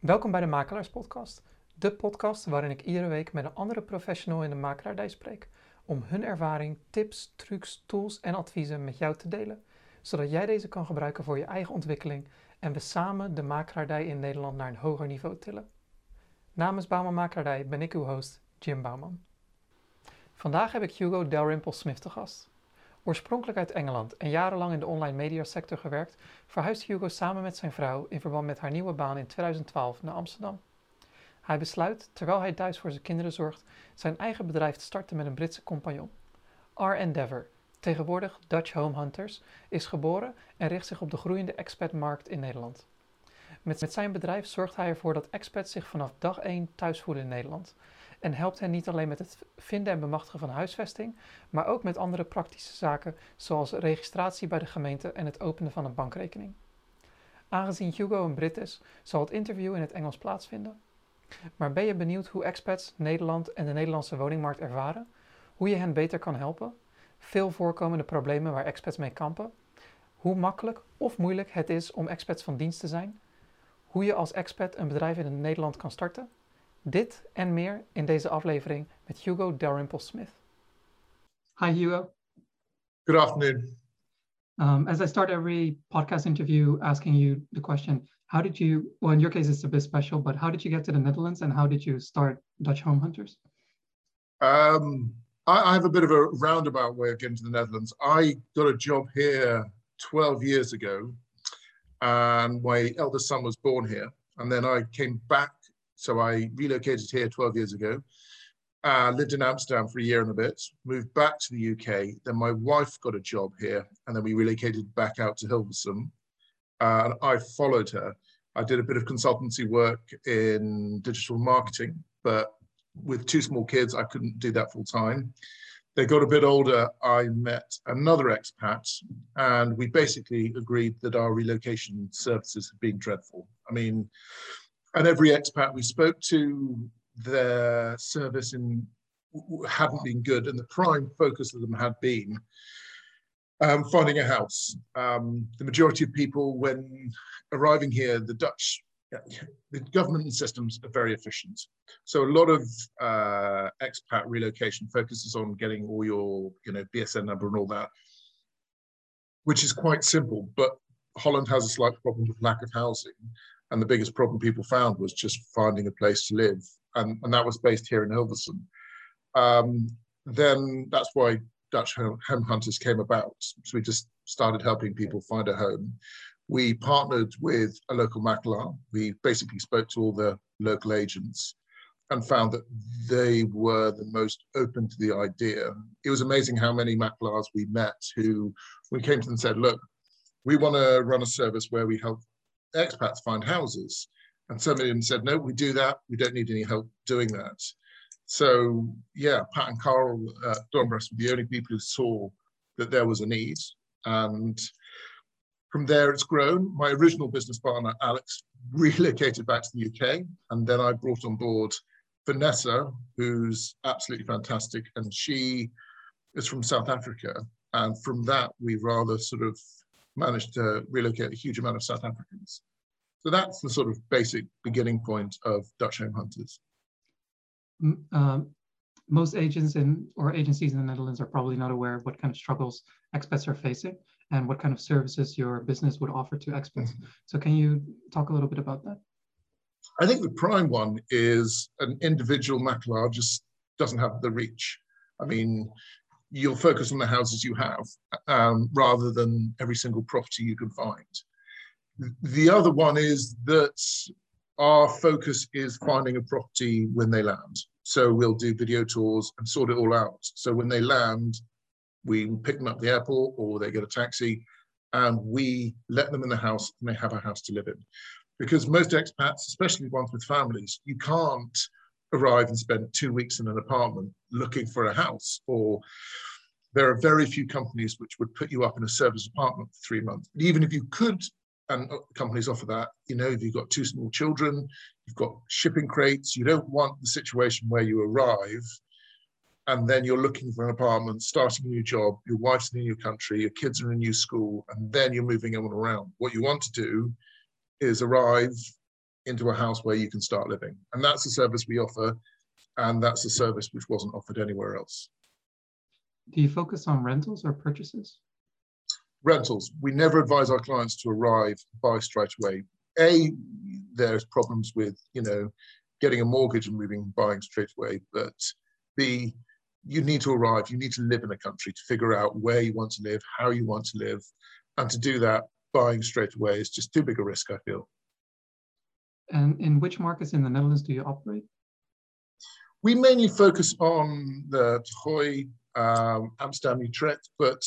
Welkom bij de Makelaars Podcast, de podcast waarin ik iedere week met een andere professional in de makelaardij spreek om hun ervaring, tips, trucs, tools en adviezen met jou te delen, zodat jij deze kan gebruiken voor je eigen ontwikkeling en we samen de makelaardij in Nederland naar een hoger niveau tillen. Namens Bouwman Makelaardij ben ik uw host, Jim Bouwman. Vandaag heb ik Hugo Dalrymple Smith te gast. Oorspronkelijk uit Engeland en jarenlang in de online mediasector gewerkt, verhuist Hugo samen met zijn vrouw in verband met haar nieuwe baan in 2012 naar Amsterdam. Hij besluit, terwijl hij thuis voor zijn kinderen zorgt, zijn eigen bedrijf te starten met een Britse compagnon. R Endeavour, tegenwoordig Dutch Home Hunters, is geboren en richt zich op de groeiende expatmarkt in Nederland. Met, zijn bedrijf zorgt hij ervoor dat expats zich vanaf dag 1 thuis voelen in Nederland en helpt hen niet alleen met het vinden en bemachtigen van huisvesting, maar ook met andere praktische zaken zoals registratie bij de gemeente en het openen van een bankrekening. Aangezien Hugo een Brit is, zal het interview in het Engels plaatsvinden. Maar ben je benieuwd hoe expats Nederland en de Nederlandse woningmarkt ervaren? Hoe je hen beter kan helpen? Veel voorkomende problemen waar expats mee kampen? Hoe makkelijk of moeilijk het is om expats van dienst te zijn? Hoe je als expat een bedrijf in Nederland kan starten? Dit en meer in deze aflevering met Hugo Dalrymple Smith. Hi, Hugo. Good afternoon. Um, as I start every podcast interview asking you the question, how did you, well, in your case, it's a bit special, but how did you get to the Netherlands and how did you start Dutch Home Hunters? Um, I, I have a bit of a roundabout way of getting to the Netherlands. I got a job here 12 years ago, and my eldest son was born here. And then I came back so I relocated here 12 years ago, uh, lived in Amsterdam for a year and a bit, moved back to the UK. Then my wife got a job here, and then we relocated back out to Hilversum. Uh, and I followed her. I did a bit of consultancy work in digital marketing, but with two small kids, I couldn't do that full time. They got a bit older. I met another expat, and we basically agreed that our relocation services had been dreadful. I mean, and every expat we spoke to, their service in hadn't been good, and the prime focus of them had been um, finding a house. Um, the majority of people, when arriving here, the Dutch, the government systems are very efficient. So a lot of uh, expat relocation focuses on getting all your, you know, BSN number and all that, which is quite simple. But Holland has a slight problem with lack of housing, and the biggest problem people found was just finding a place to live. And, and that was based here in Hilversum. Um, then that's why Dutch home, Hunters came about. So we just started helping people find a home. We partnered with a local makelaar. We basically spoke to all the local agents and found that they were the most open to the idea. It was amazing how many makelaars we met who, we came to them and said, look, we want to run a service where we help expats find houses. And some of them said, no, we do that. We don't need any help doing that. So yeah, Pat and Carl uh, Dornbras were the only people who saw that there was a need. And from there, it's grown. My original business partner, Alex, relocated back to the UK. And then I brought on board Vanessa, who's absolutely fantastic. And she is from South Africa. And from that, we rather sort of managed to relocate a huge amount of South Africans. So that's the sort of basic beginning point of Dutch Home Hunters. Um, most agents in or agencies in the Netherlands are probably not aware of what kind of struggles expats are facing and what kind of services your business would offer to expats. Mm-hmm. So can you talk a little bit about that? I think the prime one is an individual makelaar just doesn't have the reach. I mean, you'll focus on the houses you have um, rather than every single property you can find. The other one is that our focus is finding a property when they land. So we'll do video tours and sort it all out. So when they land, we pick them up at the airport or they get a taxi and we let them in the house and they have a house to live in. Because most expats, especially ones with families, you can't arrive and spend two weeks in an apartment looking for a house or there are very few companies which would put you up in a service apartment for three months. even if you could, and uh, companies offer that, you know, if you've got two small children, you've got shipping crates, you don't want the situation where you arrive and then you're looking for an apartment, starting a new job, your wife's in a new country, your kids are in a new school, and then you're moving on around. What you want to do is arrive, into a house where you can start living. And that's a service we offer, and that's a service which wasn't offered anywhere else. Do you focus on rentals or purchases? Rentals. We never advise our clients to arrive, buy straight away. A, there's problems with, you know, getting a mortgage and moving, buying straight away. But B, you need to arrive, you need to live in a country to figure out where you want to live, how you want to live. And to do that, buying straight away is just too big a risk, I feel. And in which markets in the Netherlands do you operate? We mainly focus on the Gooi, um, Amsterdam, Utrecht, but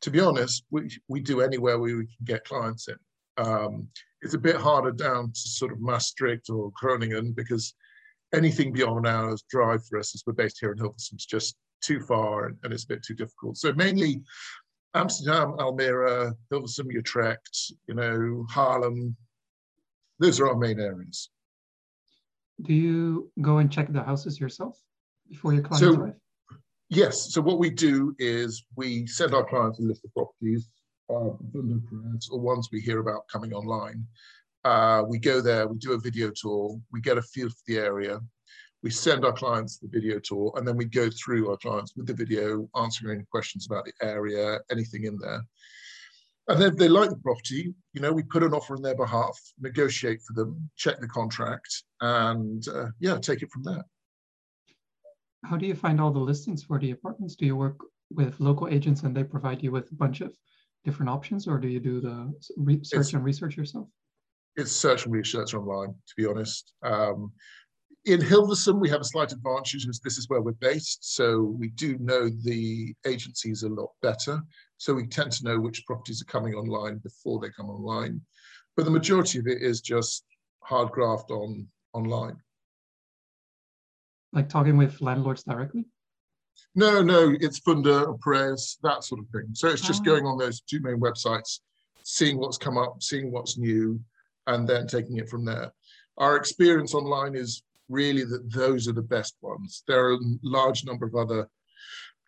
to be honest, we, we do anywhere we can get clients in. Um, it's a bit harder down to sort of Maastricht or Groningen because anything beyond an hour's drive for us, as we're based here in Hilversum, is just too far and, and, it's a bit too difficult. So mainly Amsterdam, Almere, Hilversum, Utrecht, you know, Haarlem. Those are our main areas. Do you go and check the houses yourself before your clients so, arrive? Yes. So what we do is we send our clients a list of properties, uh, or ones we hear about coming online. Uh, we go there, we do a video tour, we get a feel for the area, we send our clients the video tour, and then we go through our clients with the video, answering any questions about the area, anything in there. And then if they like the property, you know, we put an offer on their behalf, negotiate for them, check the contract, and uh, yeah, take it from there. How do you find all the listings for the apartments? Do you work with local agents and they provide you with a bunch of different options, or do you do the research it's, and research yourself? It's search and research online, to be honest. Um, in Hilversum, we have a slight advantage because this is where we're based. So we do know the agencies a lot better. So we tend to know which properties are coming online before they come online. But the majority of it is just hard graft on online. Like talking with landlords directly? No, no, it's Funda or Pararius, that sort of thing. So it's just oh. going on those two main websites, seeing what's come up, seeing what's new, and then taking it from there. Our experience online is really that those are the best ones. There are a large number of other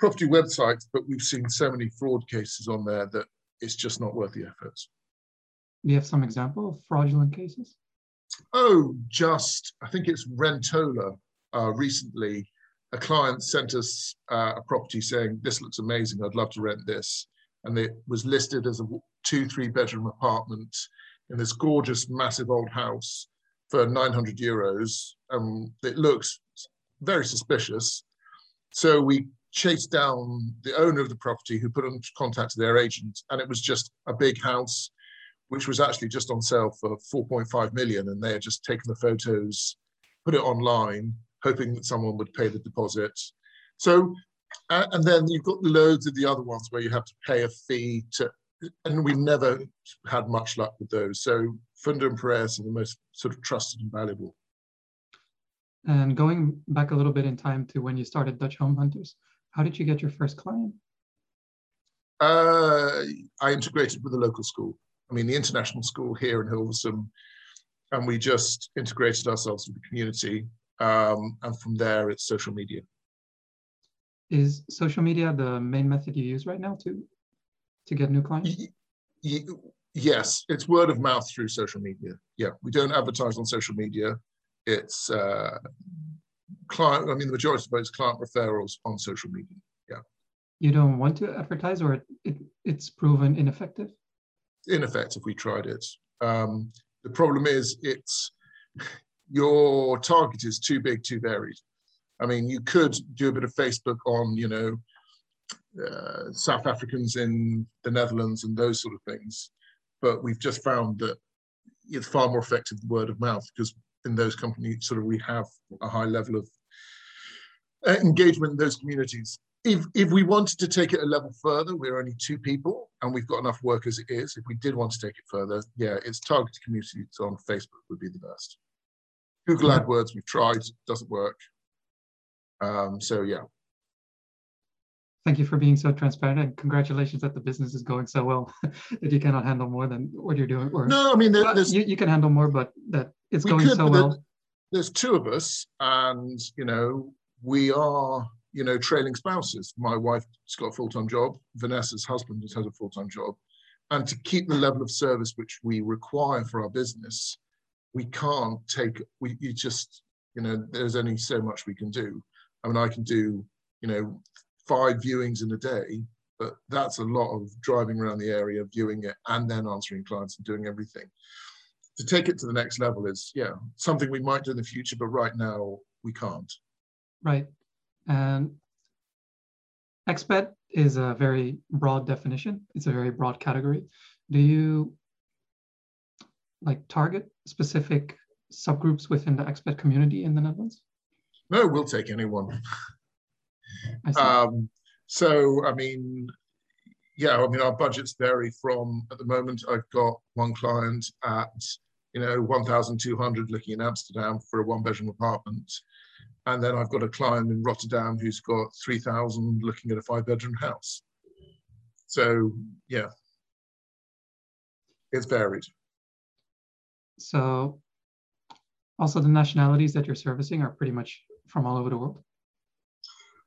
property websites, but we've seen so many fraud cases on there that it's just not worth the efforts. Do you have some example of fraudulent cases? Oh, just, I think it's Rentola uh, recently. A client sent us uh, a property saying, This looks amazing, I'd love to rent this. And it was listed as a two, three bedroom apartment in this gorgeous, massive old house for 900 euros. Um, it looks very suspicious. So we chased down the owner of the property who put in contact to their agent, and it was just a big house, which was actually just on sale for 4.5 million. And they had just taken the photos, put it online, hoping that someone would pay the deposit. So, and then you've got loads of the other ones where you have to pay a fee to and we've never had much luck with those. So Funda and Pararius are the most sort of trusted and valuable. And going back a little bit in time to when you started Dutch Home Hunters, how did you get your first client? Uh, I integrated with a local school. I mean, the international school here in Hilversum, and we just integrated ourselves with the community. Um, and from there, it's social media. Is social media the main method you use right now to to get new clients? yes, it's word of mouth through social media. Yeah, we don't advertise on social media. It's uh, client. I mean, the majority of it is client referrals on social media. Yeah. You don't want to advertise, or it, it's proven ineffective. Ineffective. We tried it. Um, the problem is, it's your target is too big, too varied. I mean, you could do a bit of Facebook on, you know, uh, South Africans in the Netherlands and those sort of things. But we've just found that it's far more effective word of mouth because in those companies, sort of, we have a high level of uh, engagement in those communities. If, if we wanted to take it a level further, we're only two people and we've got enough work as it is. If we did want to take it further, yeah, it's targeted communities on Facebook would be the best. Google AdWords, we've tried, doesn't work. Um, so yeah, thank you for being so transparent and congratulations that the business is going so well that you cannot handle more than what you're doing. Or, no, I mean, you, you can handle more, but that it's going could, so well. There's two of us, and you know, we are you know trailing spouses. My wife's got a full time job. Vanessa's husband has had a full time job, and to keep the level of service which we require for our business, we can't take, we you just, you know, there's only so much we can do. I mean, I can do, you know, five viewings in a day, but that's a lot of driving around the area, viewing it, and then answering clients and doing everything. To take it to the next level is, yeah, something we might do in the future, but right now we can't. Right. And expat is a very broad definition. It's a very broad category. Do you like target specific subgroups within the expat community in the Netherlands? No, we'll take anyone. Um, so, I mean, yeah, I mean, our budgets vary from, at the moment, I've got one client at, you know, 1,200 looking in Amsterdam for a one bedroom apartment. And then I've got a client in Rotterdam who's got 3,000 looking at a five bedroom house. So, yeah, it's varied. So, also the nationalities that you're servicing are pretty much from all over the world?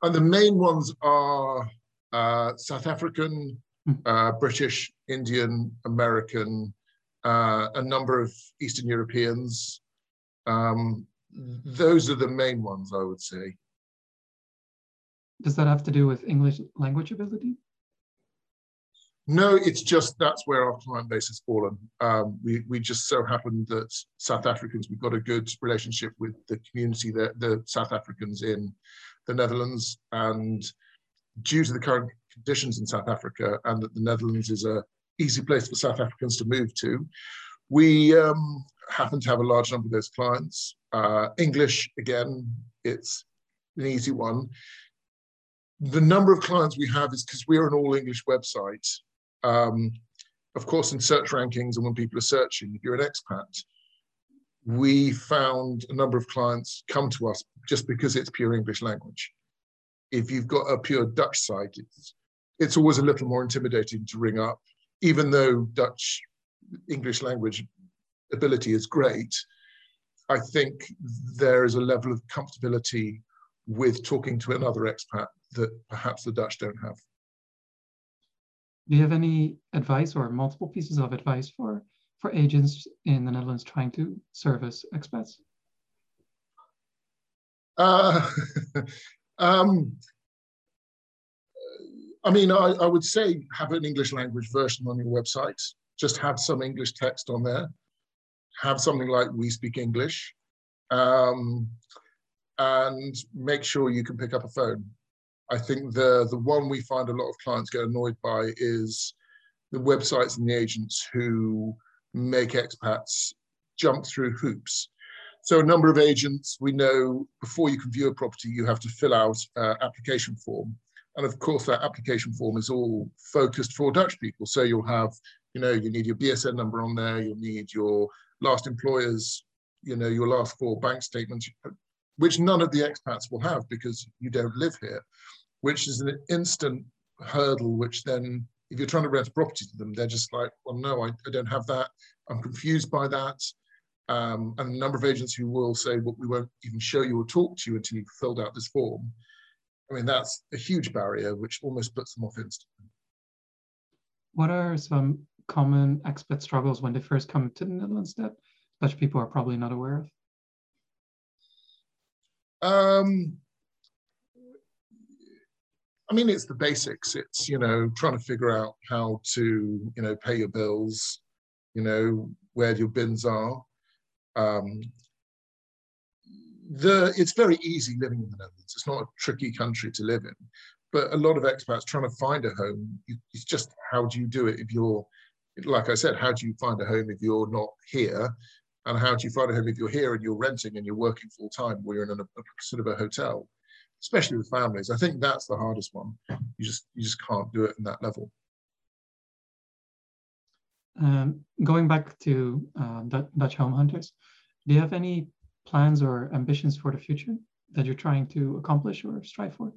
And the main ones are uh, South African, hmm. uh, British, Indian, American, uh, a number of Eastern Europeans. Um, those are the main ones, I would say. Does that have to do with English language ability? No, it's just that's where our client base has fallen. Um, we, we just so happened that South Africans, we've got a good relationship with the community, the, the South Africans in the Netherlands. And due to the current conditions in South Africa and that the Netherlands is a easy place for South Africans to move to, we um, happen to have a large number of those clients. Uh, English, again, it's an easy one. The number of clients we have is because we're an all English website um, of course, in search rankings and when people are searching, if you're an expat, we found a number of clients come to us just because it's pure English language. If you've got a pure Dutch site, it's, it's always a little more intimidating to ring up, even though Dutch English language ability is great. I think there is a level of comfortability with talking to another expat that perhaps the Dutch don't have. Do you have any advice or multiple pieces of advice for, for agents in the Netherlands trying to service expats? Uh, um, I mean, I, I, would say have an English language version on your website. Just have some English text on there. Have something like "We speak English," um, and make sure you can pick up a phone. I think the the one we find a lot of clients get annoyed by is the websites and the agents who make expats jump through hoops. So a number of agents, we know before you can view a property, you have to fill out an application form. And of course, that application form is all focused for Dutch people. So you'll have, you know, you need your BSN number on there, you'll need your last employer's, you know, your last four bank statements, which none of the expats will have because you don't live here which is an instant hurdle, which then, if you're trying to rent a property to them, they're just like, well, no, I, I don't have that. I'm confused by that. Um, and a number of agents who will say, well, we won't even show you or talk to you until you've filled out this form. I mean, that's a huge barrier, which almost puts them off instantly. What are some common expat struggles when they first come to the Netherlands that Dutch people are probably not aware of? Um, I mean, it's the basics. It's, you know, trying to figure out how to, you know, pay your bills, you know, where your bins are. Um, the, it's very easy living in the Netherlands. It's not a tricky country to live in. But a lot of expats trying to find a home, it's just how do you do it if you're, like I said, how do you find a home if you're not here? And how do you find a home if you're here and you're renting and you're working full time or you're in a, a sort of a hotel? Especially with families. I think that's the hardest one. You just you just can't do it in that level. Um, going back to uh, Dutch home hunters, do you have any plans or ambitions for the future that you're trying to accomplish or strive for?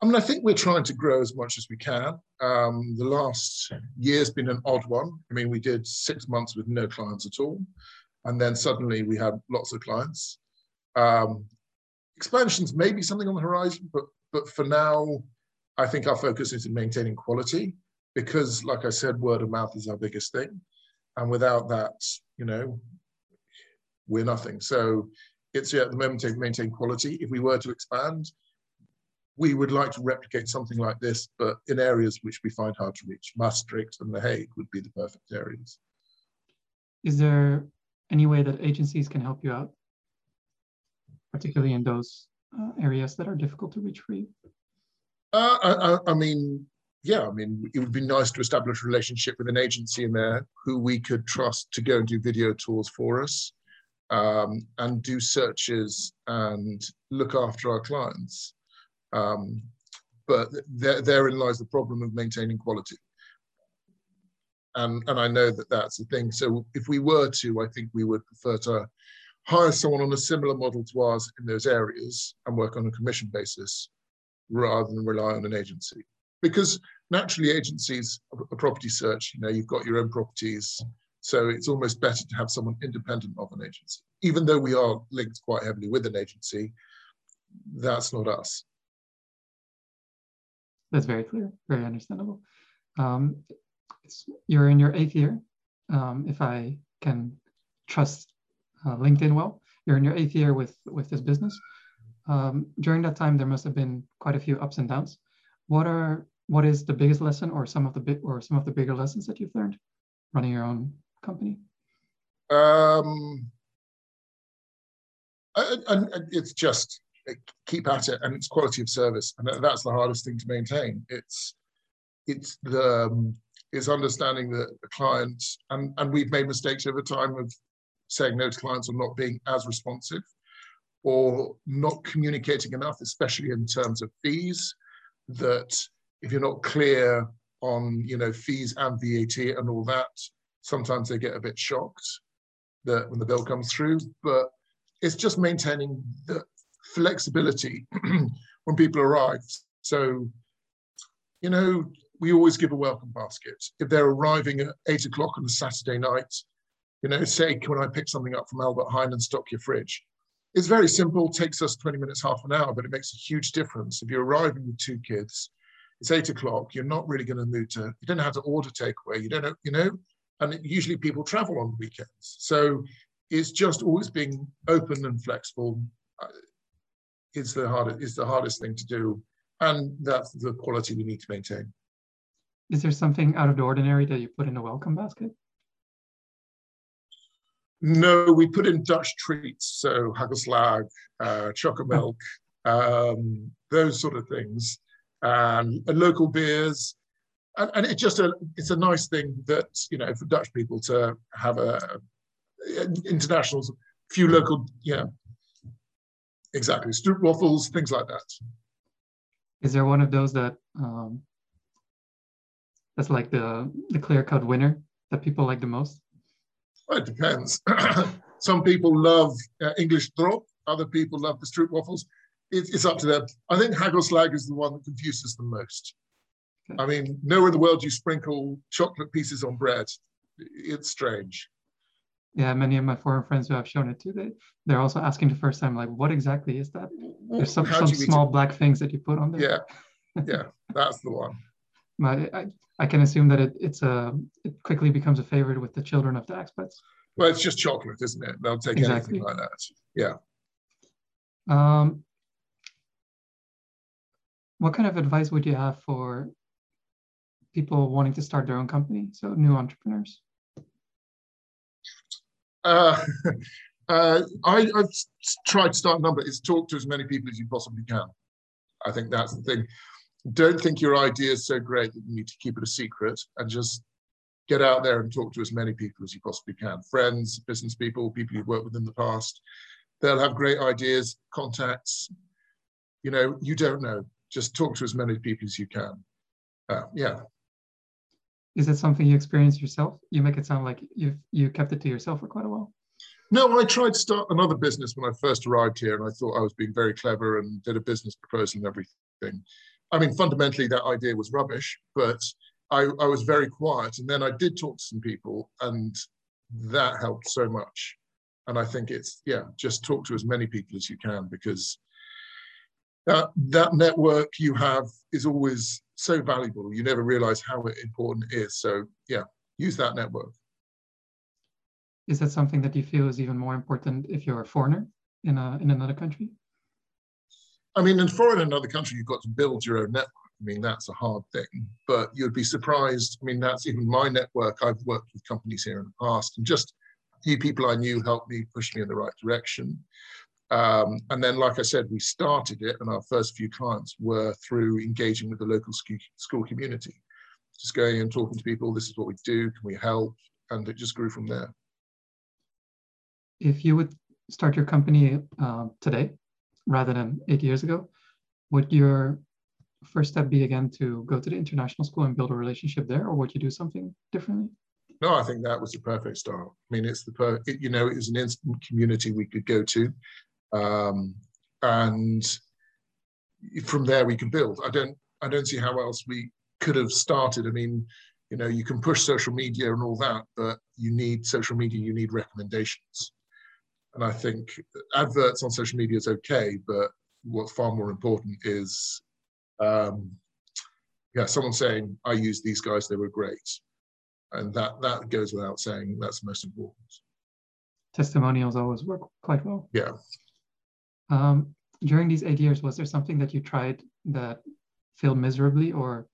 I mean, I think we're trying to grow as much as we can. Um, the last year's been an odd one. I mean, we did six months with no clients at all, and then suddenly we had lots of clients. Um, expansions may be something on the horizon, but but for now, I think our focus is in maintaining quality because, like I said, word of mouth is our biggest thing, and without that, you know, we're nothing. So it's yeah, at the moment to maintain quality. If we were to expand, we would like to replicate something like this, but in areas which we find hard to reach. Maastricht and The Hague would be the perfect areas. Is there any way that agencies can help you out, particularly in those uh, areas that are difficult to reach for you? Uh, I, I, mean, yeah, I mean, it would be nice to establish a relationship with an agency in there who we could trust to go and do video tours for us um, and do searches and look after our clients. Um, but there, therein lies the problem of maintaining quality. And, and I know that that's a thing. So if we were to, I think we would prefer to hire someone on a similar model to ours in those areas and work on a commission basis rather than rely on an agency. Because naturally agencies, a property search, you know, you've got your own properties, so it's almost better to have someone independent of an agency. Even though we are linked quite heavily with an agency, that's not us. That's very clear, very understandable. Um, you're in your eighth year, um, if I can trust uh, LinkedIn well. You're in your eighth year with with this business. Um, during that time, there must have been quite a few ups and downs. What are what is the biggest lesson, or some of the big, or some of the bigger lessons that you've learned running your own company? Um, and, it's just keep at it, and it's quality of service, and that's the hardest thing to maintain. It's it's the um, it's understanding that the clients, and and we've made mistakes over time of saying no to clients or not being as responsive, or not communicating enough, especially in terms of fees. That if you're not clear on you know fees and VAT and all that, sometimes they get a bit shocked that when the bill comes through. But it's just maintaining the flexibility when people arrive. So, you know, we always give a welcome basket. If they're arriving at eight o'clock on a Saturday night, you know, say, can I pick something up from Albert Heijn and stock your fridge? It's very simple, takes us 20 minutes, half an hour, but it makes a huge difference. If you're arriving with two kids, it's eight o'clock, you're not really going to move to, you don't how to order takeaway, you don't know, you know, and usually people travel on weekends. So it's just always being open and flexible. Uh, is the hardest is the hardest thing to do, and that's the quality we need to maintain. Is there something out of the ordinary that you put in a welcome basket? No, we put in Dutch treats, so hagelslag, uh, chocolate milk, um, those sort of things, and, and local beers and, and it's just a it's a nice thing that you know for Dutch people to have a, internationals, few local, yeah, exactly, stroopwafels, things like that. Is there one of those that um, that's like the the clear cut winner that people like the most? Well, it depends. Some people love uh, English drop. Other people love the stroopwafels. It, it's up to them. I think hagelslag is the one that confuses them most. I mean, nowhere in the world do you sprinkle chocolate pieces on bread. It's strange. Yeah, many of my foreign friends who have shown it to, they, they're also asking the first time, like, what exactly is that? There's some, some small black things that you put on there. Yeah, yeah, that's the one. I, I, I can assume that it, it's a, it quickly becomes a favorite with the children of the expats. Well, it's just chocolate, isn't it? They'll take exactly. anything like that. Yeah. Um, what kind of advice would you have for people wanting to start their own company, so new entrepreneurs? Uh, uh, I, have tried to start a number. Is talk to as many people as you possibly can. I think that's the thing. Don't think your idea is so great that you need to keep it a secret, and just get out there and talk to as many people as you possibly can. Friends, business people, people you've worked with in the past. They'll have great ideas, contacts. You know, you don't know. Just talk to as many people as you can. Uh, yeah, is it something you experienced yourself? You make it sound like you've you kept it to yourself for quite a while. No, I tried to start another business when I first arrived here, and I thought I was being very clever and did a business proposal and everything. I mean, fundamentally, that idea was rubbish, but I, I was very quiet. And then I did talk to some people, and that helped so much. And I think it's, yeah, just talk to as many people as you can because that, that network you have is always so valuable. You never realize how important it is. So yeah, use that network. is that something that you feel is even more important if you're a foreigner in a in another country? I mean, in foreign another country, you've got to build your own network. I mean, that's a hard thing, but you'd be surprised. I mean, that's even my network. I've worked with companies here in the past, and just a few people I knew helped me push me in the right direction. Um, and then, like I said, we started it, and our first few clients were through engaging with the local school, school community, just going and talking to people. This is what we do. Can we help? And it just grew from there. If you would start your company uh, today, rather than eight years ago, would your first step be again to go to the international school and build a relationship there, or would you do something differently? No, I think that was the perfect start. I mean, it's the per- it, you know, it was an instant community we could go to. Um, and from there we can build. I don't I don't see how else we could have started. I mean, you know, you can push social media and all that, but you need social media, you need recommendations. And I think adverts on social media is okay, but what's far more important is um, yeah, someone saying, I used these guys, they were great. And that that goes without saying, that's the most important. Testimonials always work quite well. Yeah. Um, during these eight years, was there something that you tried that failed miserably, or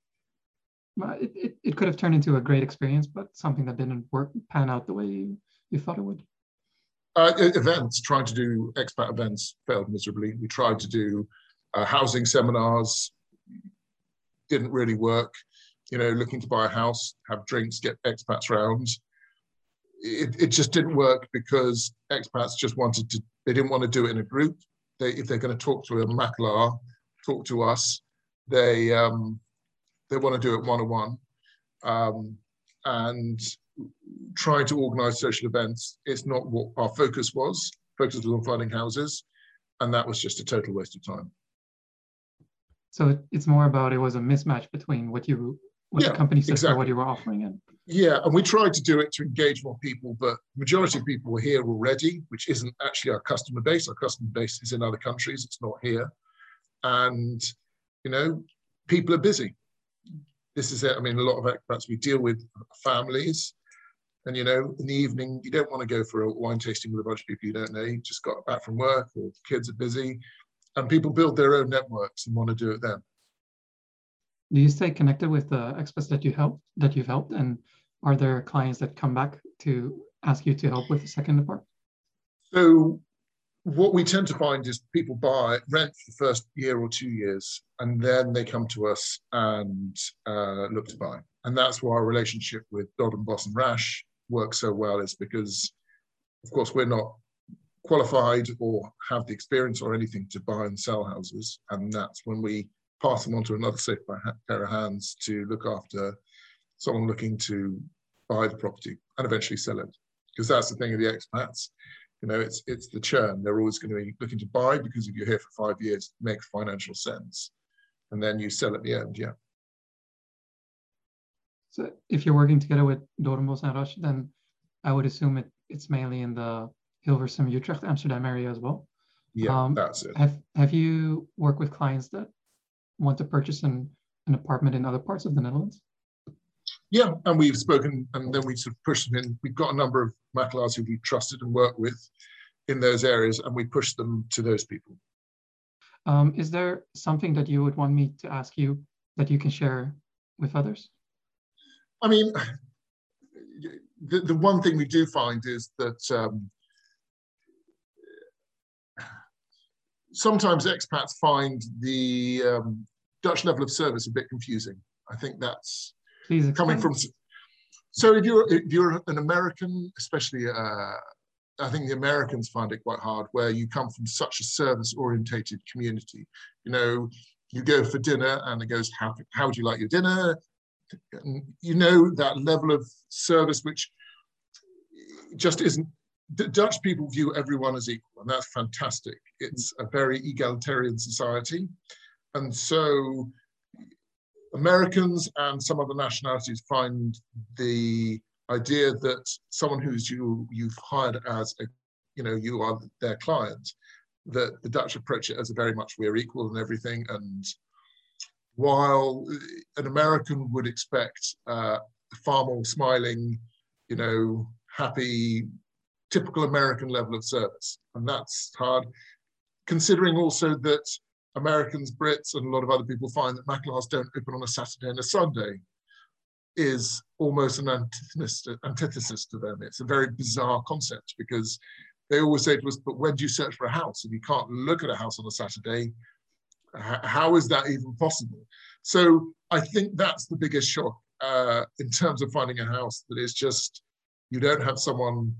it, it, it could have turned into a great experience, but something that didn't work, pan out the way you, you thought it would? Uh, events, trying to do expat events failed miserably. We tried to do uh, housing seminars, didn't really work. You know, looking to buy a house, have drinks, get expats round. It, it just didn't work because expats just wanted to, they didn't want to do it in a group they, if they're going to talk to a makelaar, talk to us, they um, they want to do it one on one, um, and trying to organise social events. It's not what our focus was. Focus was on finding houses, and that was just a total waste of time. So it's more about it was a mismatch between what you what yeah, the company said exactly. what you were offering and yeah and we tried to do it to engage more people but majority of people were here already which isn't actually our customer base our customer base is in other countries it's not here and you know people are busy this is it i mean a lot of expats we deal with families and you know in the evening you don't want to go for a wine tasting with a bunch of people you don't know. You just got back from work or kids are busy and people build their own networks and want to do it then. Do you stay connected with the experts that you help that you've helped? And are there clients that come back to ask you to help with the second part so what we tend to find is people buy rent for the first year or two years and then they come to us and uh, look to buy. And that's why our relationship with Doornbos and rash works so well is because of course we're not qualified or have the experience or anything to buy and sell houses and that's when we pass them on to another safe pair of hands to look after someone looking to buy the property and eventually sell it. Because that's the thing of the expats. You know, it's it's the churn. They're always going to be looking to buy because if you're here for five years, it makes financial sense. And then you sell at the end, yeah. So if you're working together with Doornbos and Rash, then I would assume it, it's mainly in the Hilversum, Utrecht, Amsterdam area as well. Yeah, um, that's it. Have Have you worked with clients that want to purchase an, an apartment in other parts of the Netherlands? Yeah, and we've spoken, and then we sort of pushed them in. We've got a number of makelaars who we trusted and worked with in those areas, and we pushed them to those people. Um, is there something that you would want me to ask you that you can share with others? I mean, the, the one thing we do find is that um, sometimes expats find the um, Dutch level of service a bit confusing. I think that's Please coming from. So if you're if you're an American, especially, uh, I think the Americans find it quite hard, where you come from such a service orientated community. You know, you go for dinner and it goes, how how do you like your dinner? You know that level of service which just isn't Dutch people view everyone as equal, and that's fantastic. It's a very egalitarian society. And so Americans and some other nationalities find the idea that someone who's you you've hired as a you know you are their client that the Dutch approach it as a very much we're equal and everything and while an American would expect uh, far more smiling you know happy typical American level of service. And that's hard, considering also that Americans, Brits, and a lot of other people find that makelaar's don't open on a Saturday and a Sunday is almost an antithesis, antithesis to them. It's a very bizarre concept because they always say to us, but when do you search for a house? If you can't look at a house on a Saturday, how is that even possible? So I think that's the biggest shock uh, in terms of finding a house that is just, you don't have someone,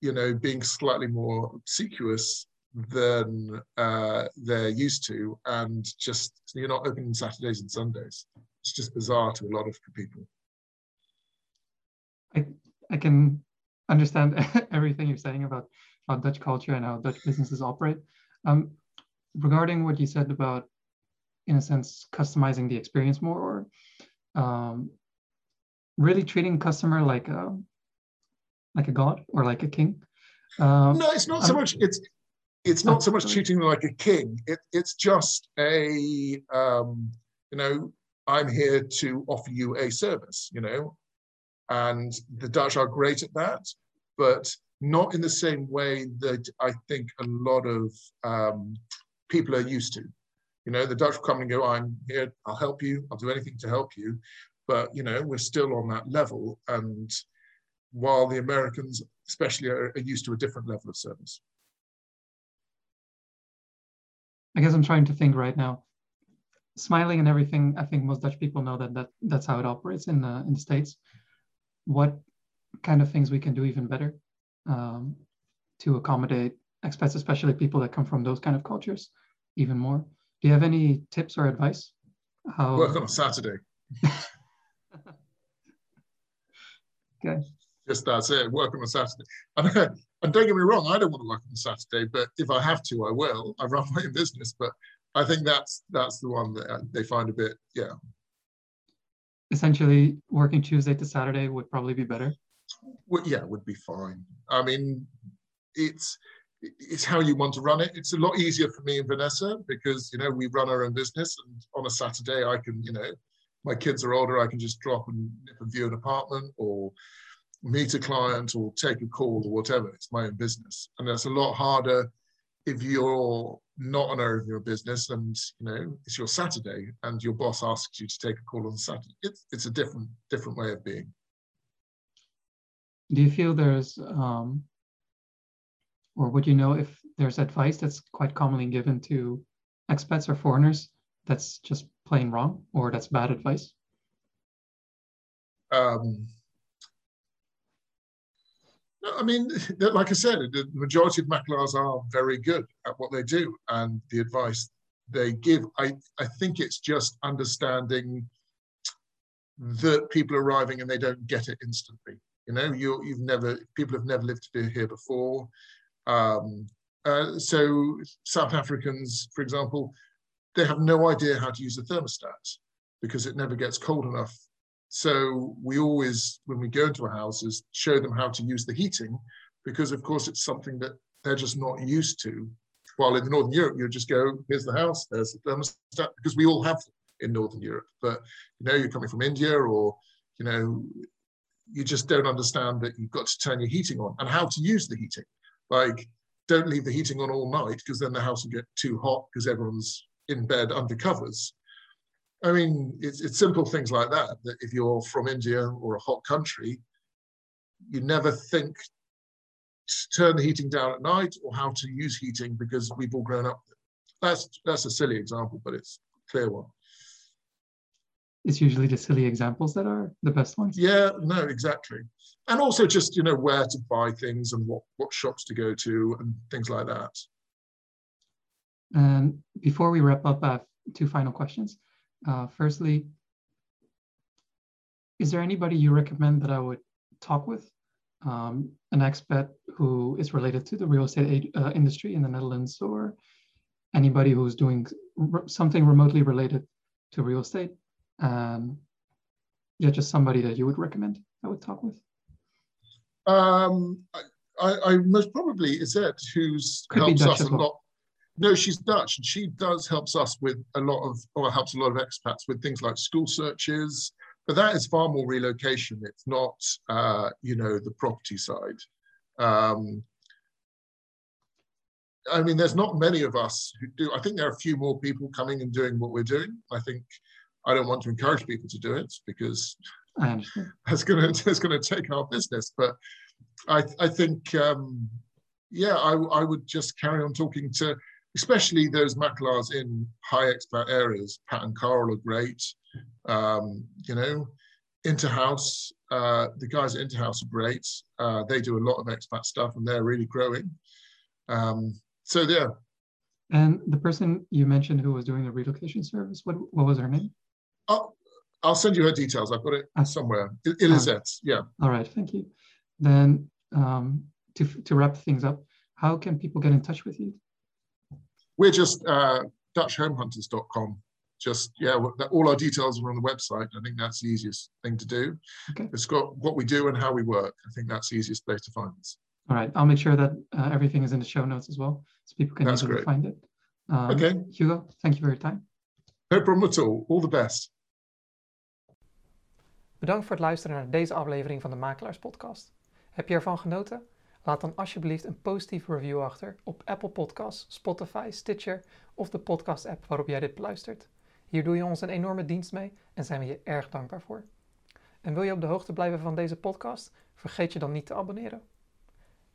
you know, being slightly more obsequious than uh, they're used to, and just you're not open Saturdays and Sundays. It's just bizarre to a lot of people. I I can understand everything you're saying about about Dutch culture and how Dutch businesses operate. Um, regarding what you said about, in a sense, customizing the experience more, or um, really treating customer like a like a god or like a king. Um, no, it's not so much. It's it's not so much treating them like a king. It, it's just a, um, you know, I'm here to offer you a service, you know, and the Dutch are great at that, but not in the same way that I think a lot of um, people are used to. You know, the Dutch come and go, I'm here, I'll help you, I'll do anything to help you. But, you know, we're still on that level. And while the Americans, especially, are, are used to a different level of service. I guess I'm trying to think right now. Smiling and everything, I think most Dutch people know that, that that's how it operates in the, in the States. What kind of things we can do even better um, to accommodate expats, especially people that come from those kind of cultures, even more? Do you have any tips or advice? How... Work on a Saturday. okay. Just that's it. Work on a Saturday. And, don't get me wrong, I don't want to work on a Saturday, but if I have to, I will. I run my own business, but I think that's that's the one that uh, they find a bit, yeah. Essentially, working Tuesday to Saturday would probably be better. Well, yeah, would be fine. I mean, it's it's how you want to run it. It's a lot easier for me and Vanessa because you know we run our own business, and on a Saturday I can, you know, my kids are older, I can just drop and nip and view an apartment or meet a client or take a call or whatever. It's my own business. And that's a lot harder if you're not an owner of your business and you know it's your Saturday and your boss asks you to take a call on Saturday. It's it's a different different way of being. Do you feel there's um or would you know if there's advice that's quite commonly given to expats or foreigners that's just plain wrong or that's bad advice? Um, I mean, like I said, the majority of makelaars are very good at what they do, and the advice they give, I, I think it's just understanding that people are arriving and they don't get it instantly. You know, you you've never people have never lived here before. Um, uh, so South Africans, for example, they have no idea how to use a thermostat because it never gets cold enough so we always, when we go into our houses, show them how to use the heating, because of course it's something that they're just not used to. While in Northern Europe, you just go, here's the house, there's the thermostat, because we all have them in Northern Europe. But you know, you're coming from India, or you know, you just don't understand that you've got to turn your heating on and how to use the heating. Like, don't leave the heating on all night because then the house will get too hot because everyone's in bed under covers. I mean, it's, it's simple things like that, that if you're from India or a hot country, you never think to turn the heating down at night or how to use heating because we've all grown up. That's, that's a silly example, but it's a clear one. It's usually the silly examples that are the best ones. Yeah, no, exactly. And also just, you know, where to buy things and what, what shops to go to and things like that. And before we wrap up, I have two final questions. Uh, firstly, is there anybody you recommend that I would talk with? Um, an expat who is related to the real estate uh, industry in the Netherlands or anybody who's doing something remotely related to real estate? Um, yeah, just somebody that you would recommend I would talk with. Um, I, I most probably is it who's Could helps us a well. lot no, she's Dutch, and she does helps us with a lot of, or helps a lot of expats with things like school searches. But that is far more relocation. It's not, uh, you know, the property side. Um, I mean, there's not many of us who do. I think there are a few more people coming and doing what we're doing. I think I don't want to encourage people to do it because that's going to that's going to take our business. But I I think um, yeah, I I would just carry on talking to, especially those makelaars in high expat areas. Pat and Carl are great. Um, you know, Interhouse, uh, the guys at Interhouse are great. Uh, they do a lot of expat stuff and they're really growing. Um, so yeah. And the person you mentioned who was doing the relocation service, what what was her name? Oh, I'll send you her details. I've got it ah. somewhere. Elisette, yeah. All right, thank you. Then um, to to wrap things up, how can people get in touch with you? We're just uh, DutchHomehunters.com. Just yeah, all our details are on the website. I think that's the easiest thing to do. Okay. It's got what we do and how we work. I think that's the easiest place to find us. All right, I'll make sure that uh, everything is in the show notes as well, so people can easily find it. Um, okay. Hugo, thank you for your time. No problem at all. All the best. Bedankt voor het luisteren naar deze aflevering van de Makelaars Podcast. Heb je ervan genoten? Laat dan alsjeblieft een positieve review achter op Apple Podcasts, Spotify, Stitcher of de podcast-app waarop jij dit beluistert. Hier doe je ons een enorme dienst mee en zijn we je erg dankbaar voor. En wil je op de hoogte blijven van deze podcast? Vergeet je dan niet te abonneren.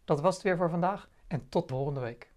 Dat was het weer voor vandaag en tot volgende week.